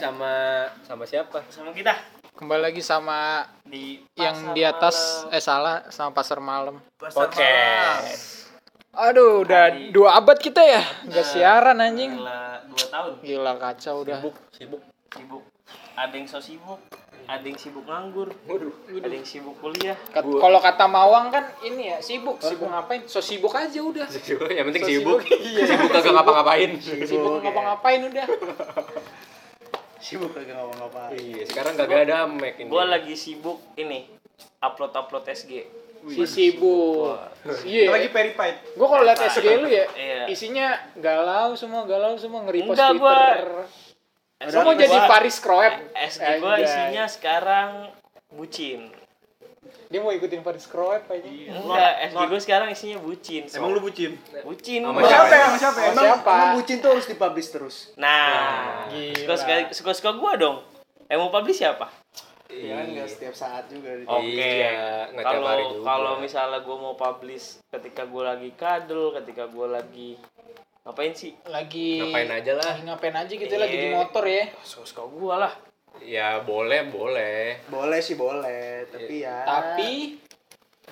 sama sama siapa? Sama kita Kembali lagi sama di yang di atas Malam. eh salah sama pasar malam. Pasar Podcast. Aduh, udah Hari- dua abad kita ya nggak siaran anjing. Gila, dua tahun Gila kacau udah. Sibuk, sibuk. sibuk. Ada yang so sibuk, ada yang sibuk nganggur, Waduh. ada yang sibuk kuliah. Kat- Kalau kata Mawang kan ini ya sibuk, sibuk ngapain? So sibuk aja udah. Sibuk, yang penting So sibuk. sibuk, iya. Sibuk kagak ngapa-ngapain. Sibuk ngapa-ngapain udah. sibuk kagak ngapa-ngapain Iya, sekarang kagak ada Mac ini. Gua lagi sibuk ini upload-upload SG. Si sibuk. Iya. lagi verified Gue kalau liat SG lu ya, Iya. isinya galau semua, galau semua nge-repost Enggak, Twitter. gua- Semua jadi Faris Kroep. SG gua Anjay. isinya sekarang bucin. Dia mau ikutin Faris Kroep aja. Enggak, SG gua sekarang isinya bucin. so. emang lu bucin bucin? Sama siapa? siapa emang siapa Sama emang, siapa? emang bucin tuh harus dipublish terus Nah, Gila. suka suka suka gua dong. Mau publish siapa? ya kan nggak setiap saat juga Oke. Iya, tiap hari Kalau kalau misalnya gue mau publish ketika gue lagi kadel, ketika gue lagi ngapain sih? Lagi Ngapain aja lah. lagi ngapain aja gitu lagi di Iya. motor ya. Suka-suka gue lah. Ya boleh, boleh. boleh sih boleh tapi ya Tapi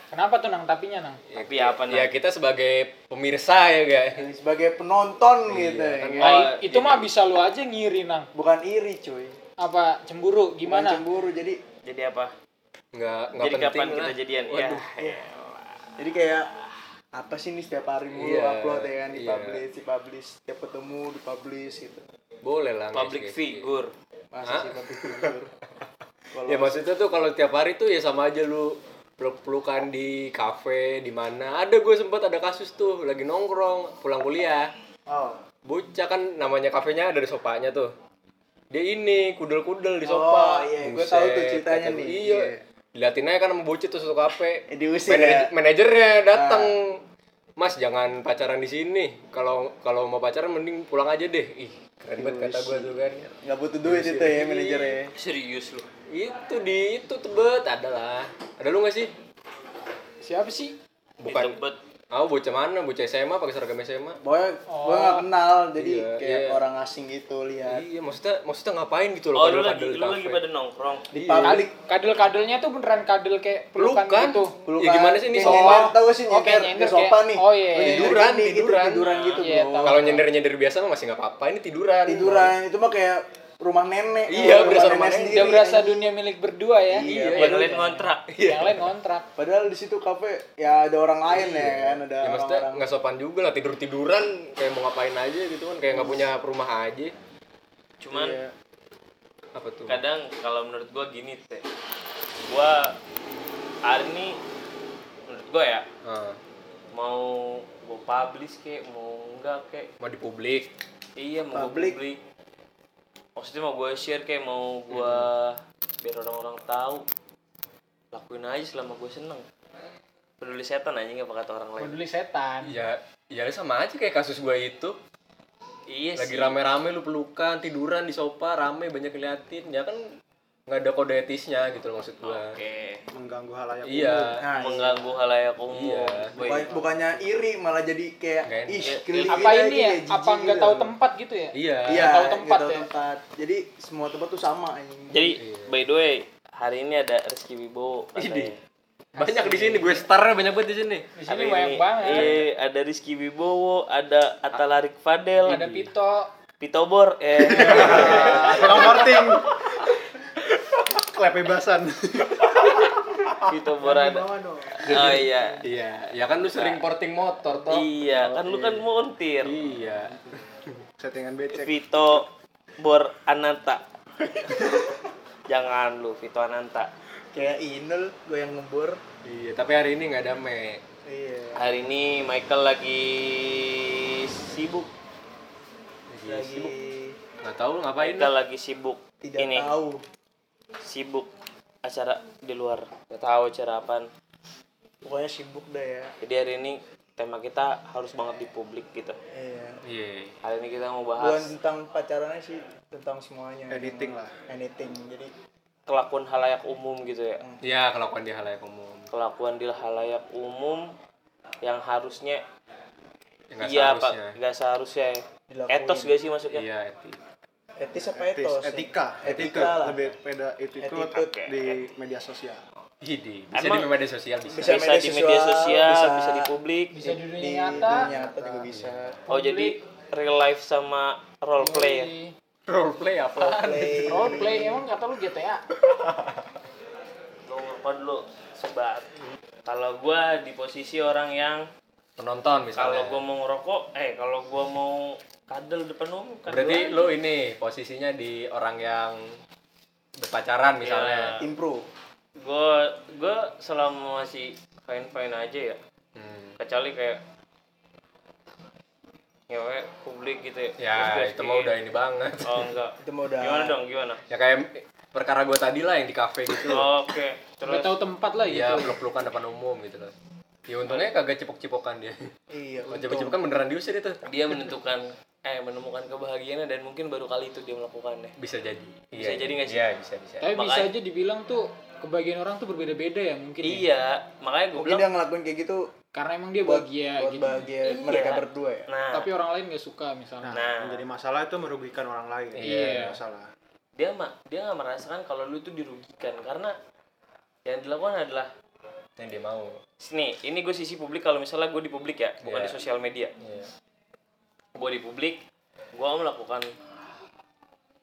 kenapa tuh nang tapinya nang? Ya, Tapi apa, Ya Nang? kita sebagai pemirsa ya, guys. sebagai penonton Iya, gitu kan. ya. Ah, Oh, i- itu mah bisa lu aja ngiri nang. bukan iri cuy Apa cemburu Bukan gimana? cemburu jadi Jadi apa? Nggak nggak Jadi penting kapan lah. kita jadian? Waduh. Ya. jadi kayak apa sih nih setiap hari mulu Iya, upload ya kan iya. dipublish dipublish setiap ketemu dipublish gitu Boleh lah. Public figure. Masa sih Ya maksudnya tuh kalau tiap hari tuh ya sama aja lu peluk-pelukan di kafe di mana. Ada gue sempat ada kasus tuh lagi nongkrong pulang kuliah. oh Bocah kan namanya kafenya ada di sopanya tuh. Dia ini kudel-kudel di Oh, sofa. iya, Buset, tahu tuh ceritanya gue, nih, Iya. Diliatin aja kan sama bocah tuh satu kafe. Eh, diusir ya? Ah. Manajernya datang. Mas jangan pacaran di sini. Kalau kalau mau pacaran mending pulang aja deh. Ih, banget kata gue tuh kan. nggak butuh duit itu ya manajernya Serius lu? Itu di itu tebet ada lah. Ada lu gak sih? Siapa sih? Bukan. Di Tebet. Oh, bocah mana? Bocah SMA pakai seragam SMA. Pokoknya Oh. gue gak kenal, jadi Iya, kayak iya. orang asing gitu lihat Iya, maksudnya maksudnya ngapain gitu Oh, loh lu lagi lu lagi pada nongkrong. di Iya. publik. Kadel-kadelnya tuh beneran kadel kayak pelukan Pelukan. gitu. Ya gimana sih ini nyender, Tau gak sih Oh, nyender, kayak di nyender, kayak- nih. oh, iya, Lu iya. Tiduran, gini, tiduran. tiduran gitu Iya, bro. tahu. Kalau nyender-nyender biasa mah masih nggak apa-apa, ini tiduran. tiduran itu mah kayak rumah nenek. Iya, rumah berasa nenek rumah nenek. sendiri, Udah berasa dunia milik berdua ya. Iya, Yang padahal- lain ngontrak. Yang lain kontrak. Padahal di situ kafe ya ada orang lain ya kan, ada Ya maksudnya orang-orang. nggak sopan juga lah tidur tiduran kayak mau ngapain aja gitu kan kayak nggak punya rumah aja. Cuman Iya. Apa tuh? kadang kalau menurut gua gini teh. Gua hari ini menurut gua ya Ah, mau gua publish kek mau enggak kek mau di publik. iya mau publik maksudnya mau gue share kayak mau gue biar orang-orang tahu lakuin aja selama gue seneng peduli setan aja nggak kata orang lain Peduli setan. Ya, ya sama aja kayak kasus gua itu. iya Lagi rame-rame lu pelukan, tiduran di sofa, rame banyak ngeliatin. Ya kan nggak ada kode etisnya gitu loh maksud gua. oke mengganggu halayak Iya. umum. Nah, iya. mengganggu halayak umum Iya. Bukan- bukannya iri malah jadi kayak Iya, keliling Apa ini ya? kayak Apa nggak gitu. tahu tempat gitu ya? Iya. Iya, tahu tempat nggak tahu ya. tempat. Jadi semua tempat tuh sama anjing. jadi Iya. by the way hari ini ada Rizky Wibowo Ini. katanya. Banyak di sini, gue starnya banyak banget di sini. Di Hari sini banyak ini, banget. iya, ada Rizky Wibowo ada Atalarik Fadel Ada Pito. Pitobor eh Tukang porting. Klep bebasan. Pitobor ada oh iya Iya, ya kan lu sering porting motor toh. iya kan lu kan montir Iya. Settingan becek. Vito Bor Ananta. Jangan lu Vito Ananta. Kayak Inul gue yang ngebor. Iya, tapi hari ini nggak ada me. Iya. Hari ini Michael lagi sibuk. Lagi Nggak tahu ngapain. Michael lagi sibuk. tidak ini tahu. Sibuk acara di luar. Gak tahu acara apaan. Pokoknya sibuk dah ya. Jadi hari ini tema kita harus banget di publik gitu. Iya. Iya. Hari ini kita mau Bukan bahas tentang pacarannya sih, tentang semuanya. Editing lah. Anything. Jadi kelakuan halayak umum gitu ya. Iya, kelakuan di halayak umum. Kelakuan di halayak umum yang harusnya Ya, iya pak nggak seharusnya ya. Dilakuin. etos gak sih maksudnya Iya, etik. Etis apa etis, etos? etika, Etika etika lah. lebih beda attitude Attitude. di media sosial. Ide. Bisa Emang- di media sosial bisa. Bisa bisa di media sosial, sosial bisa- bisa di publik Bisa di di dunia dunia nyata. nyata juga bisa. oh jadi real life sama role play ya Role play apa? Play. Role play emang kata lu GTA. nomor apa dulu sebat kalau gua di posisi orang yang Penonton kalau misalnya. gua mau ngerokok eh kalau gua mau kadal depan umum kan Berarti gua- lu ini posisinya di orang yang berpacaran misalnya. Improve. gua gua selama masih fine fine aja ya Hmm. kecuali kayak ngewe publik gitu ya Ya, Terus itu mah udah ini banget. oh enggak Itu mau udah gimana dong gimana Ya kayak perkara gua tadi lah yang di kafe gitu. oke Udah terus tahu tempat lah Iya, gitu. peluk-pelukan depan umum gitu loh. Ya untungnya kagak cipok-cipokan dia. Iya, Kalau cipok-cipokan beneran diusir itu. dia menentukan eh menemukan kebahagiaannya dan mungkin baru kali itu dia melakukannya Bisa jadi. Bisa jadi nggak sih? Iya, bisa bisa. Tapi bisa Makanya- aja dibilang tuh kebagian orang tuh berbeda-beda ya mungkin. ya. iya makanya gue Mungkin bilang dia ngelakuin kayak gitu Karena emang dia buat, bahagia buat gitu. bahagia Iya. mereka berdua ya. nah Tapi orang lain gak suka misalnya. Nah. Menjadi masalah itu merugikan orang lain. Iya. Masalah. dia mah dia nggak merasakan kalau lu itu dirugikan karena yang dilakukan adalah Yang dia mau. nih ini gue sisi publik kalau misalnya gue di publik ya bukan Iya. di sosial media Iya. gue di publik gue melakukan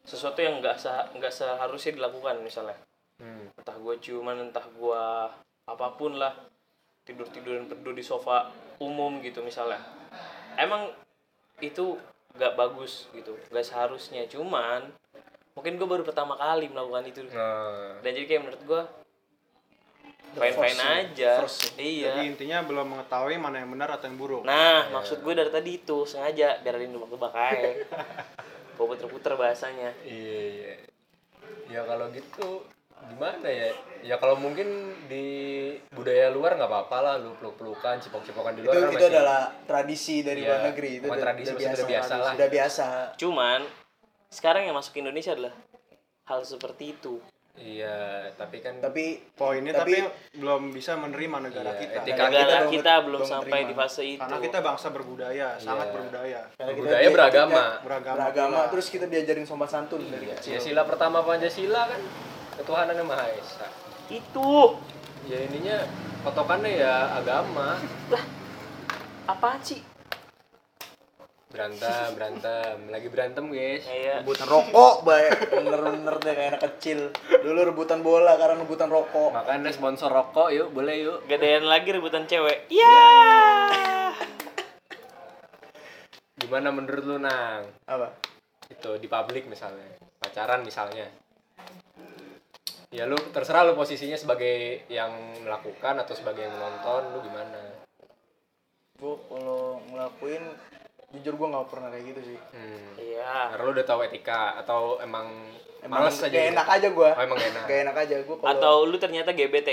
sesuatu yang nggak sah nggak seharusnya dilakukan misalnya Hmm. entah gue ciuman entah gue apa pun lah tidur tiduran berdua di sofa umum gitu misalnya emang itu nggak bagus gitu nggak seharusnya cuman mungkin gue baru pertama kali melakukan itu Nah, dan jadi kayak menurut gue fine fine first ya. aja First ya. iya Jadi intinya belum mengetahui mana yang benar atau yang buruk. nah maksud gue dari tadi itu sengaja biar ada nebak-nebak aja gue puter-puter bahasanya iya, iya. Ya kalau gitu gimana ya? Ya kalau mungkin di budaya luar nggak apa-apa lah lu peluk-pelukan, cipok-cipokan di Itu luar kan itu masih adalah tradisi dari Iya, luar negeri itu bukan udah- tradisi, udah biasa, udah biasa lah. Udah biasa. cuman sekarang yang masuk ke Indonesia adalah hal seperti itu Iya, tapi kan Tapi Poinnya Tapi- tapi, belum bisa menerima negara Iya, kita. etika Negara negara kita kita, belum- belum sampai terima. di fase itu Karena kita bangsa berbudaya, sangat Iya. berbudaya. karena kita budaya dia- beragama. kita Beragama. beragama terus kita diajarin sopan santun dari Ya kecil. sila pertama Pancasila kan ketuhanan yang Maha Esa. itu Ya ininya patokannya ya agama. apaan sih Berantem, berantem, lagi berantem guys. kayak Rebutan rokok, baik. Bener-bener deh kayak anak kecil. Dulu rebutan bola, sekarang rebutan rokok. Makanya sponsor rokok yuk, boleh yuk. gedean lagi rebutan cewek iya Gimana menurut lu nang? Apa? Itu di publik misalnya, pacaran misalnya. Ya lu terserah lu posisinya sebagai yang melakukan atau sebagai yang menonton, lu gimana? Gue kalau ngelakuin jujur gue nggak pernah kayak gitu sih. Hmm. iya Karena lu udah tahu etika atau emang, Emang males aja gak gitu? enak aja gue. Oh, emang gak enak. Gak enak aja gue kalau atau lu ternyata GBT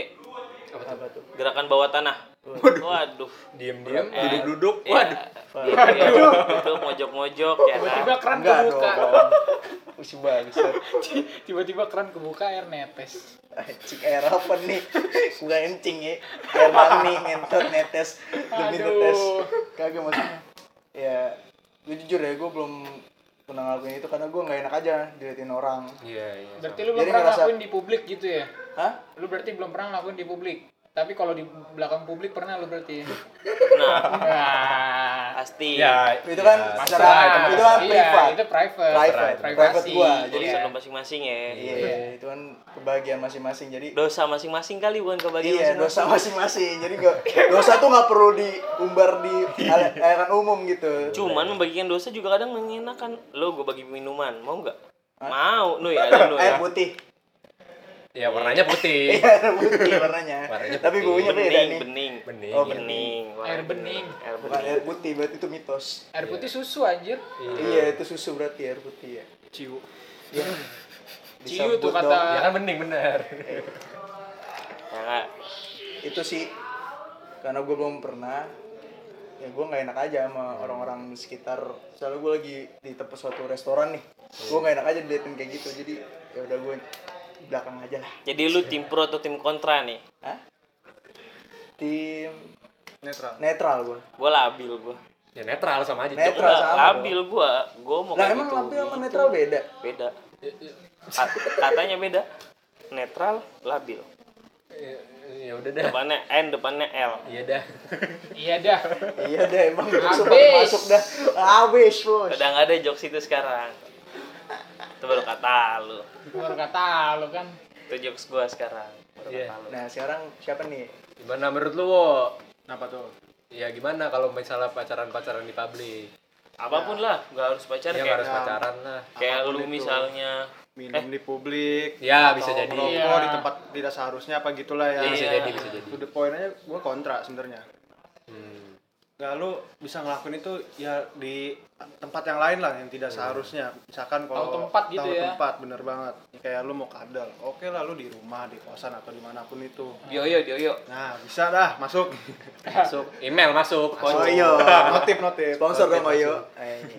Apa tuh? apa tuh? gerakan bawah tanah waduh Diem-diem, Eh, duduk-duduk. iya. Waduh. Gitu ya. Itu mojok-mojok ya kan. Tiba-tiba keran Enggak kebuka. Usi bangsat. Tiba-tiba keran kebuka air netes. Cik air apa nih? Bukan encing ya. Air mani, ngentot, netes, demi netes. Kagak maksudnya. Ya, gue jujur ya, gue belum pernah ngelakuin itu karena gue nggak enak aja diliatin orang. Iya, iya. Berarti sama. lu belum Jadi pernah ngerasa- ngelakuin di publik gitu ya? Hah? Lu berarti belum pernah ngelakuin di publik. Tapi kalau di belakang publik pernah lu berarti. Nah, Wah. pasti. Ya, Itu kan ya, secara itu, itu kan Iya, privat. itu private. Private, Privasi. private gua. Jadi lu masing-masing ya. iya, itu kan kebahagiaan masing-masing. Jadi Dosa masing-masing kali bukan kebahagiaan Iya, masing-masing. dosa masing-masing. Jadi gak, dosa tuh nggak perlu diumbar di halayak umum gitu. Cuman membagikan dosa juga kadang mengenakan. Lo gue bagi minuman, mau nggak? Mau, nu ya, ada nu air ya. putih. Ya warnanya putih. Iya, putih warnanya. Warnanya Tapi putih. baunya beda Bening, nih. bening. Bening. Oh, Bening. Air bening. Air Bukan bening. air putih, berarti itu mitos. Air putih susu anjir. Iya, itu susu berarti air putih ya. Ciu. Iya. Ciu tuh kata dong. Ya kan bening bener. Ya nggak? Itu sih karena gue belum pernah ya gue nggak enak aja sama orang-orang di sekitar soalnya gue lagi di tempat suatu restoran nih gue nggak enak aja diliatin kayak gitu jadi ya udah gue belakang aja lah Jadi lu tim pro atau tim kontra nih? Hah? tim Netral. netral gue Gue labil gue. Ya netral sama aja. Netral. Sama labil gua gua mau Lah emang gitu. labil sama Gitu. netral beda? beda Ka- katanya beda netral labil Ya, ya udah dah. depannya N depannya L Iya dah. Iya dah. Iya deh emang masuk dah. Habis bos. udah nggak ada jokes itu sekarang itu baru kata lu Baru kata lu kan. itu jokes gua sekarang baru Iya. kata lu Nah sekarang siapa nih? Gimana menurut lu, Wo? Kenapa tuh? Ya gimana kalau misalnya pacaran-pacaran di publik? apa pun lah nggak harus pacaran Ya kayak harus pacaran lah. kayak apa pun lu itu. misalnya Minum di publik. Ya, bisa jadi. Iya. di tempat tidak seharusnya apa gitulah ya. Iya, bisa Iya. jadi, bisa jadi. Point aja gue kontra sebenarnya. Gak lu bisa ngelakuin itu ya di tempat yang lain lah yang tidak seharusnya. Misalkan kalau Tahu tempat gitu tahu ya. tempat bener banget. Kayak lu mau kadal, oke lah lu di rumah, di kosan atau di mana pun itu. dioyo dioyo Nah bisa dah masuk. Masuk. Email masuk. Oh iya. notif notif. Sponsor dong masuk. Oyo. Eh, ini.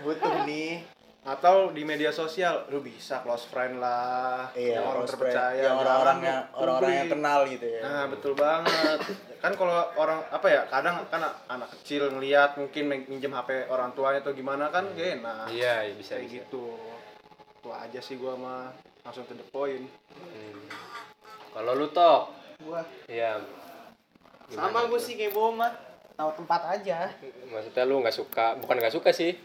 Butuh nih. Atau di media sosial lu bisa close friend lah. Iya, yang orang terpercaya. Yang orang-orang yang orang-orang yang kenal gitu ya. Nah, betul banget. kan kalau orang apa ya, kadang kan anak kecil ngelihat mungkin minjem HP orang tuanya atau gimana kan gak enak. Iya, iya, bisa Kayak bisa. gitu. Itu aja sih gua mah langsung to the point. Hmm. Kalau lu tok, Gua ya sama gue sih kayak Boma. Tahu tempat aja. maksudnya lu nggak suka, bukan nggak suka sih.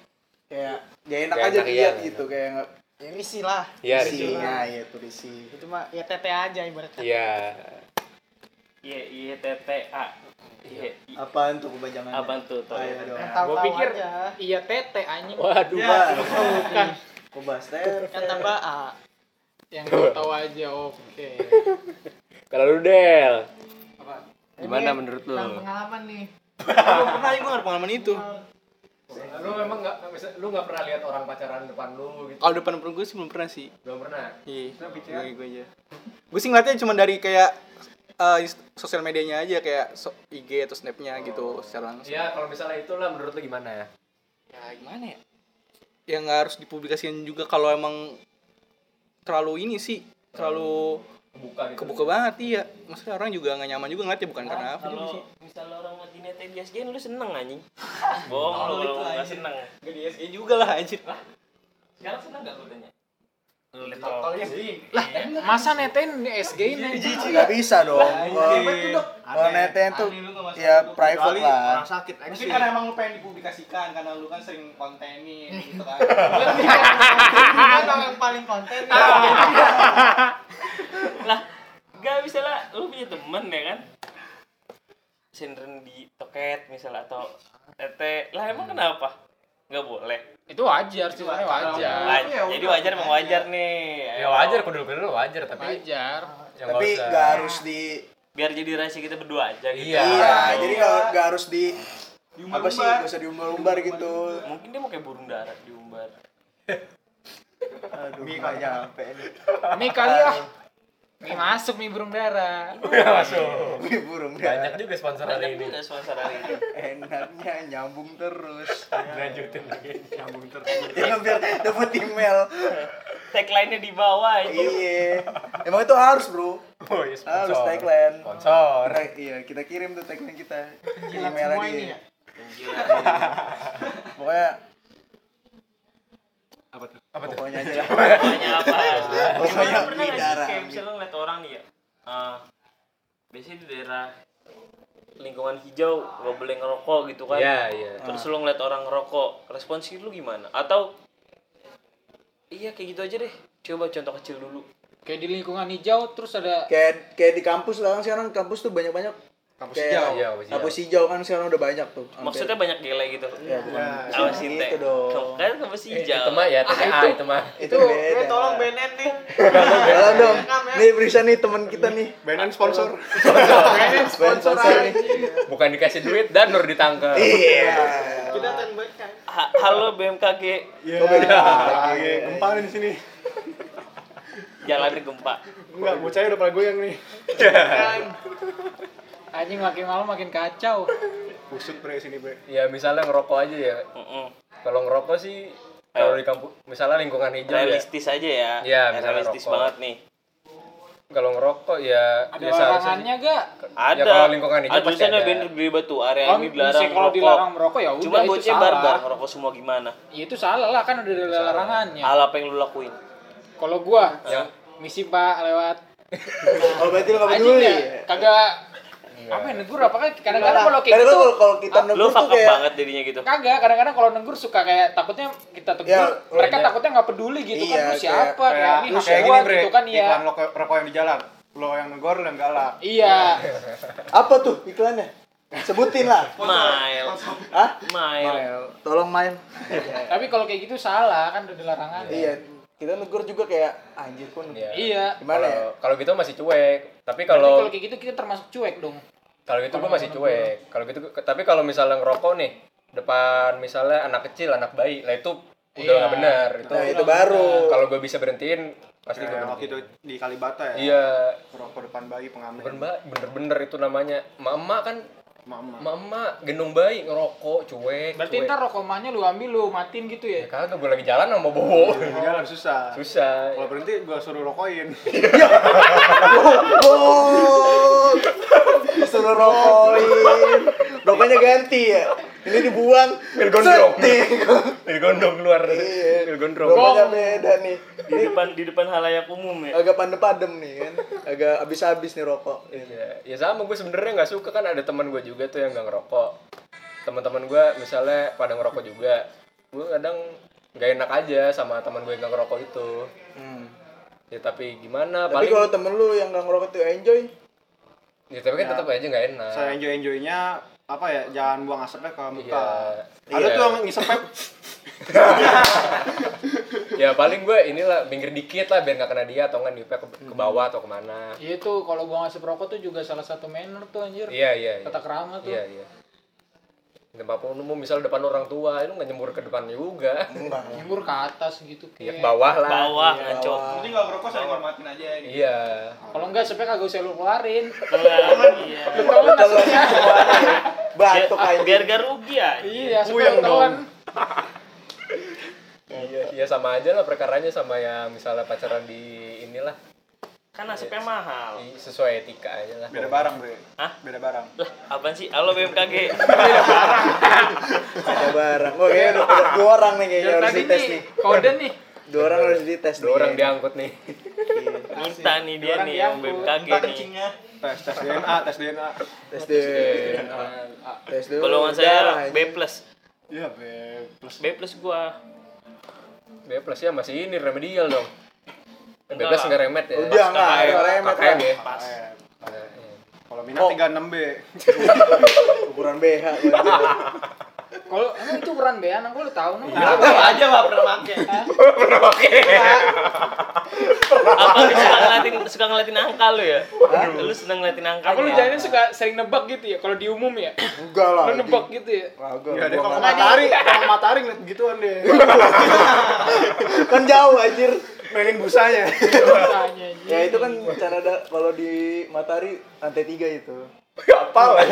Kayak gak enak Gak aja enak, dilihat iya. gitu kayak nggak Ya risih lah. Iya, Risi. Risi. Nah, iya tuh risi. Itu mah ya tete aja ibaratnya. Iya. iya iya T T A iya i- Apaan tuh kebajangannya? apa tuh tuh Gua tahu-tahu pikir aja. iya tete anjing. Waduh, Ya. Bukan. Kok bahas teh? Yang tambah A. Yang tahu tahu aja oke. Kalau lu Del, Apa? Gimana Ini menurut lu? pengalaman nih. Belum pernah gue pengalaman itu. Lu memang nggak lu nggak pernah lihat orang pacaran depan lu gitu? Kalau depan depan gue sih belum pernah sih. Belum pernah. Iya. Gue gue aja. Gue sih ngeliatnya cuma dari kayak eh, inst- sosial medianya aja kayak so- IG atau snapnya gitu secara langsung. Ya kalau misalnya itulah menurut lu gimana? Ya gimana ya? Ya nggak harus dipublikasikan juga kalau emang terlalu ini sih terlalu Kebuka gitu. kebuka banget iya. Maksudnya orang juga nggak nyaman juga ngeliatnya bukan karena apa kalau misalnya orang netain di SG lu seneng anjing. Bohong lu itu nggak seneng. Gak di SG juga lah anjir. sekarang seneng gak lu tanya Lah, masa netain di SG ini? Gak bisa dong. Kalau neten tuh ya private lah. Orang sakit Mungkin karena emang lu pengen dipublikasikan karena lu kan sering kontenin gitu kan. kan orang paling konten lah gak bisa lah lu punya temen ya kan? Sindren di toket misalnya atau tete. Lah emang kenapa? Nggak boleh. Itu wajar sih, sebenarnya wajar. Waj- jadi wajar emang wajar. nih. Ya wajar kudu kudu wajar tapi Wajar. yang Tapi nggak harus di biar jadi rahasia kita berdua aja gitu. Iya. Iya, jadi gak, gak harus di apa sih? Gak usah diumbar-umbar gitu. mungkin dia mau kayak burung darat diumbar. Aduh, gak nyampe nih. Kali ya. Masuk nih burung dara. masuk. Wih, burung Banyak dah. juga sponsor hari banyak ini. juga sponsor hari ini Enaknya nyambung terus. Lanjutin lagi. Nyambung terus. Ya biar dapat email. tagline-nya di bawah aja Iya. Emang itu harus, Bro. Oh, iya, sponsor. Harus tagline. Sponsor. Kita, iya, kita kirim tuh tagline kita. Email semua aja. ini ya? Pokoknya Apa tuh? Apa tuh? pokoknya aja. lah. pokoknya apa Pokoknya pernah nggak sih kayak misalnya ngeliat orang nih ya eh, biasanya di daerah lingkungan hijau gak boleh ngerokok gitu kan Iya, iya. terus lu ngeliat orang ngerokok responsif lu gimana atau iya kayak gitu aja deh coba contoh kecil dulu Kayak di lingkungan hijau terus ada Kayak kayak di kampus lah kan sekarang kampus tuh banyak-banyak Kampus kayak hijau. Iya, kampus hijau. kampus hijau kan sekarang udah banyak tuh. Hampir. maksudnya banyak gele gitu ya bukan Ya, bukan sih gitu teh dong. kan kampus Eh, hijau Itu mah ya TTA itu mah. Itu Eh, beda. tolong BNN nih Tolong dong. Nih Brisa nih teman kita nih. BNN sponsor. Sponsor sponsor nih. Bukan dikasih duit dan nur ditangkap. Iya. kita Ha- halo BMKG Iya. Lagi gempa nih di sini. jalannya gempa Enggak, bocahnya udah pada goyang nih. Anjing makin malam makin kacau. Kusut bre sini bre. Ya misalnya ngerokok aja ya. Mm-mm. Kalau ngerokok sih kalau di kampus misalnya lingkungan hijau ya. realistis aja ya Iya, Yang misalnya realistis rokok. banget nih kalau ngerokok ya Ada ya larangannya gak? ada Ya, kalau lingkungan hijau ada pasti ada. banner gede batu area ini dilarang kalau merokok dilarang merokok ya udah cuma itu bocah barbar ngerokok semua gimana Ya itu salah lah kan udah ada larangannya. hal apa yang lu lakuin Kalau gua Yang- misi Pak lewat Oh berarti lu gak anjing peduli ya, kagak apa ya negur? Apa kan kadang-kadang kalau kayak gitu kalau kalau kita lu negur fuck tuh kayak banget jadinya gitu. Kagak kadang-kadang kalau negur suka kayak takutnya kita tegur Ya, mereka banyak. takutnya nggak peduli gitu kan Iya, lu siapa? Kayak, kayak ini kayak gini bre. gitu kan ya iklan lo rokok yang di jalan. Lo yang negor lo yang galak. Iya. Apa tuh iklannya? Sebutin lah. mail. Hah? mail. Tolong main. tapi kalau kayak gitu salah kan udah dilarangan Iya, kita negur juga kayak anjir kun. Iya. iya Gimana ya? Kalau- gitu masih cuek. Tapi kalau kalau kayak gitu kita termasuk cuek dong kalau gitu gue masih cuek. kalau gitu tapi kalau misalnya ngerokok nih depan misalnya anak kecil anak bayi lah itu udah Iya. nggak benar. Itu Nah, itu baru. kalau gue bisa berhentiin pasti gue kayak waktu itu berhentiin di Kalibata ya. Iya. Rokok depan bayi pengamen. Bener bener-bener itu namanya. Mama kan mama mama gendong bayi ngerokok cuek berarti cuek. ntar rokok emaknya lu ambil lu matiin gitu ya? Ya kagak gue lagi jalan sama bobo. Jalan susah. Susah kalau berhenti gua suruh rokokin. Oh, disuruh rokokin. Rokoknya ganti ya. Ini dibuang. pil gondrong pil gondrong keluar Iya. pil gondrong Rokoknya beda nih. di depan di depan halayak umum ya Agak pandem-pandem nih kan. Agak habis-habis nih rokok. Iya, ya sama gue sebenarnya nggak suka kan ada teman gue juga tuh yang nggak ngerokok. Teman-teman gue misalnya pada ngerokok juga, gue kadang nggak enak aja sama teman gue yang nggak ngerokok itu. Hmm. Ya tapi gimana? Tapi paling kalau temen lu yang gak ngerokok tuh enjoy, ya tapi kan tetap aja nggak enak. saya enjoy enjoynya apa ya jangan buang asapnya ke muka Iya. ada Iya. tuh yang ngisep ya paling gue inilah minggir dikit lah biar nggak kena dia atau nggak niupnya ke, ke bawah atau ke mana. Iya tuh kalau buang asap rokok tuh juga salah satu manner tuh anjir. Iya iya. iya. Tata krama tuh. Iya iya. Tempat umum misal depan orang tua itu nggak nyembur ke depan juga. Nyembur ke atas gitu Ya kayak. ke bawah lah. bawah Iya, ngaco bawah. jadi nggak ngerokok saya hormatin aja gitu. Iya. Kalau enggak sepe kagak usah lu keluarin. iya Lu telan maksudnya. Batuk biar, aja. biar gak rugi ya Iya, Puyeng telan. Iya, iya sama aja lah perkaranya sama yang misalnya pacaran di inilah kan nasibnya mahal i- sesuai etika aja lah. beda barang bre Hah? beda barang lah apaan sih halo BMKG Ada barang. Oh, kayaknya udah udah dua orang nih kayaknya harus tadi dites nih nih. kode nih. Dua orang harus dites Dua orang nih. diangkut nih. minta nih dia nih yang. BMKG nih kencingnya. tes tes DNA tes DNA Tes deh. Tes dulu. golongan saya. B plus iya be plus B plus gua B plus ya masih ini remedial dong. B Enggak. plus nggak remet ya. Udah enggak, ada remet KKM lah. ya. pas kalau minat Oh. 36 b Ukuran BH gua. Kalau emang itu ukuran bean, aku lu tahu nih. Aku aja gak pernah pakai. apa lu suka ngeliatin suka ngeliatin angka lu ya lu seneng ngeliatin angka Apa lu jangan suka sering nebak gitu ya kalau di umum ya? Enggak lah. Lu nebak gitu ya? Kagak. Iya deh gua kalau matahari, kalau matahari ngeliat gituan deh. Kan jauh anjir. Mainin busanya. Tanya Ya itu kan cara da- kalau di matahari lantai tiga itu. Apa lah?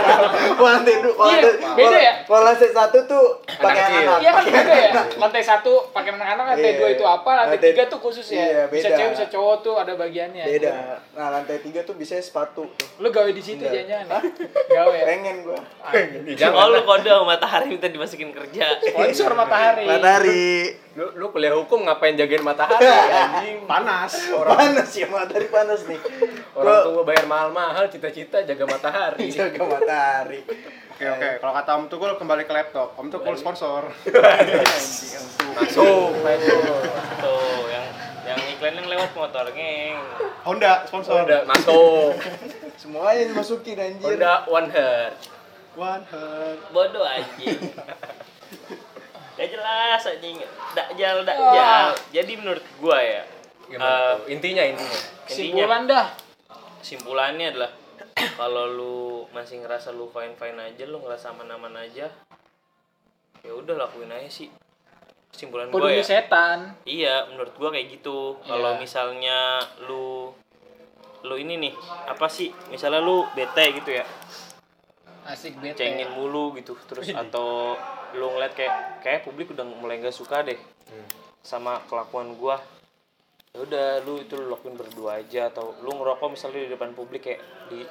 Kalau lantai dua, kalau Iya, lantai, beda ya? Kalau lantai satu tuh pakai anak. Iya kan beda ya? Lantai satu pakai anak-anak, lantai Iya. dua itu apa, lantai Lantai- tiga tuh khusus ya? Iya, Bisa beda. cewek, bisa cowok tuh ada bagiannya. Beda. Nah lantai tiga tuh bisa sepatu. tuh. Lu gawe di situ Enggak. jangan Gawe ya? Pengen gua. Jangan. oh lu kode matahari minta dimasukin kerja Sponsor matahari. Matahari. Lu, lu kuliah hukum ngapain jagain matahari anjing? Panas. Panas ya matahari panas nih. Orang tua bayar mahal-mahal cita-cita jaga matahari. Jaga matahari. Oke oke, kalau kata Om Tukul kembali ke laptop. Om Tukul sponsor. Masuk. tuh yang yang iklan yang lewat motor ngeng Honda sponsor. Honda masuk. Semuanya dimasukin anjir. Honda One Heart. One heart. bodoh anjing gak jelas anjing dakjal dakjal jadi menurut gua ya Gimana eh, tuh? Intinya intinya. intinya Kesimpulan dah. kesimpulannya adalah kalau lu masih ngerasa lu fine fine aja lu ngerasa aman aman aja ya udah lakuin aja sih kesimpulan gua Kudu ya setan. iya menurut gua kayak gitu kalau Iya. misalnya lu lu ini nih apa sih misalnya lu bete gitu ya Asik bete. cengin mulu gitu terus atau lu ngeliat kayak kayak publik udah mulai nggak suka deh sama kelakuan gua. Ya udah lu itu lu lakuin berdua aja atau lu ngerokok misalnya di depan publik kayak di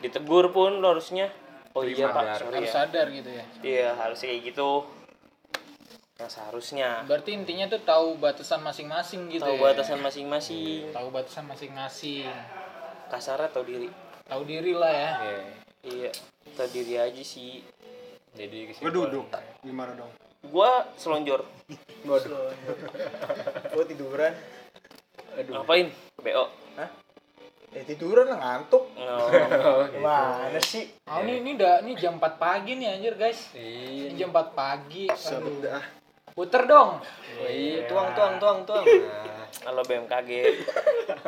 ditegur pun lu harusnya. Oh iya pak sadar. sorry harus ya. sadar gitu ya. Iya harusnya kayak gitu. Yang seharusnya. Berarti intinya tuh tahu batasan masing-masing gitu tahu ya. batasan masing-masing. Tahu batasan masing-masing. Kasarnya tahu diri? Tahu diri lah ya. Iya. iya tahu diri aja sih Jadi Gue duduk. Gimana dong? gua selonjor gue tiduran ngapain bo ya tiduran lah ngantuk oh, gimana sih Oh, ini ini udah ini jam 4 pagi nih anjir guys. Iya. Ini jam 4 pagi. Aduh. dah. Puter dong. Oh, iya. Tuang tuang tuang tuang. Nah, kalau BMKG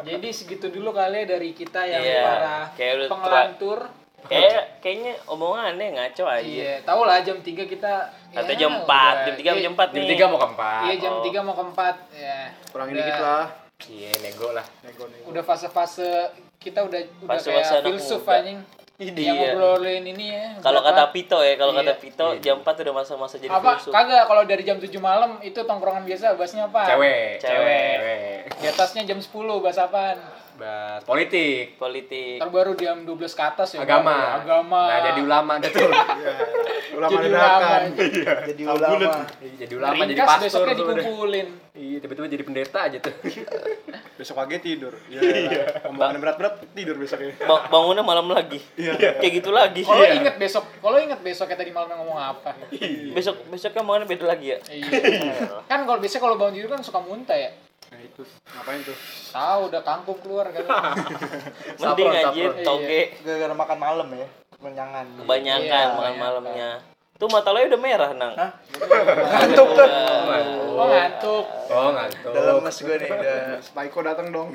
Jadi segitu dulu kali ya dari kita yang Iya, para kayak pengelantur. kayak kayaknya omongannya ngaco aja Iya, tau lah jam 3 kita Kata ya, jam 4, udah. jam 3 Iya, jam 4 Jam tiga mau keempat. Iya, jam Oh. 3 mau ke 4. Ya. Kurangin Udah- dikit lah. Iya, nego lah. Nego nego. Udah fase-fase kita udah udah Fase-fase kayak filsuf anjing. Iya. Yang ngobrolin ini ya. Kalau kata Pito ya, kalau kata Iya. Pito jam 4 udah masa-masa jadi apa filsuf. kagak kalau dari jam 7 malam itu tongkrongan biasa bahasnya apa? Cewek. Cewek. Cewek. Di atasnya jam 10 bahas apaan? Bahas politik. Politik. Ntar baru jam 12 ke atas ya. Agama. baru Agama. Nah, jadi ulama dah tuh. Ulama Jadi ulama. dadakan. jadi ulama jadi ulama jadi pastor besoknya dikumpulin. Iya, tiba-tiba jadi pendeta aja tuh. Besok pagi tidur. Iya. Omongan berat-berat tidur besoknya. Ba- bangunnya malam lagi. Kayak gitu lagi. Kalau inget besok, kalau inget besoknya tadi malam ngomong apa? Besok besoknya omongannya beda lagi ya. Iya. kan kalau biasanya kalau bangun tidur kan suka muntah ya. Nah itu. Ngapain tuh? Tahu udah kangkung keluar kan. Mending saffron. toge gara-gara makan malam ya kemenyangan kebanyakan Iya, makan kebanyakan. malamnya. Tuh mata lo udah merah, Nang. Hah? ngantuk tuh Oh ngantuk. Oh, ngantuk. udah lemes gue nih udah Spiko datang dong.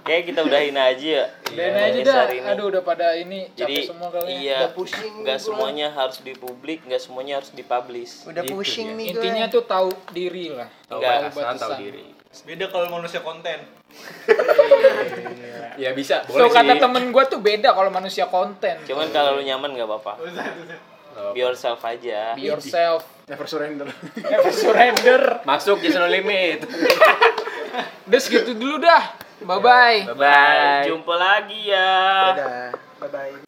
Kayak kita udahin aja ya. Dan Podcast aja dah. ini. Aduh udah pada ini capek Jadi semua kali. iya, Udah pusing gua. semuanya harus di publik, nggak semuanya harus dipublish. udah Gitu pusing dia. nih gue Intinya tuh tahu diri lah. Tahu Enggak. batasan, tahu diri. Beda kalau manusia konten. Ya bisa, boleh kata sih. temen gue tuh beda kalau manusia konten. Cuman kalau lu nyaman nggak apa-apa. Be yourself aja. Be yourself. Never surrender. Never surrender. Masuk Jason No Limit. Udah segitu dulu dah. Bye bye. Bye bye. Jumpa lagi ya. udah bye bye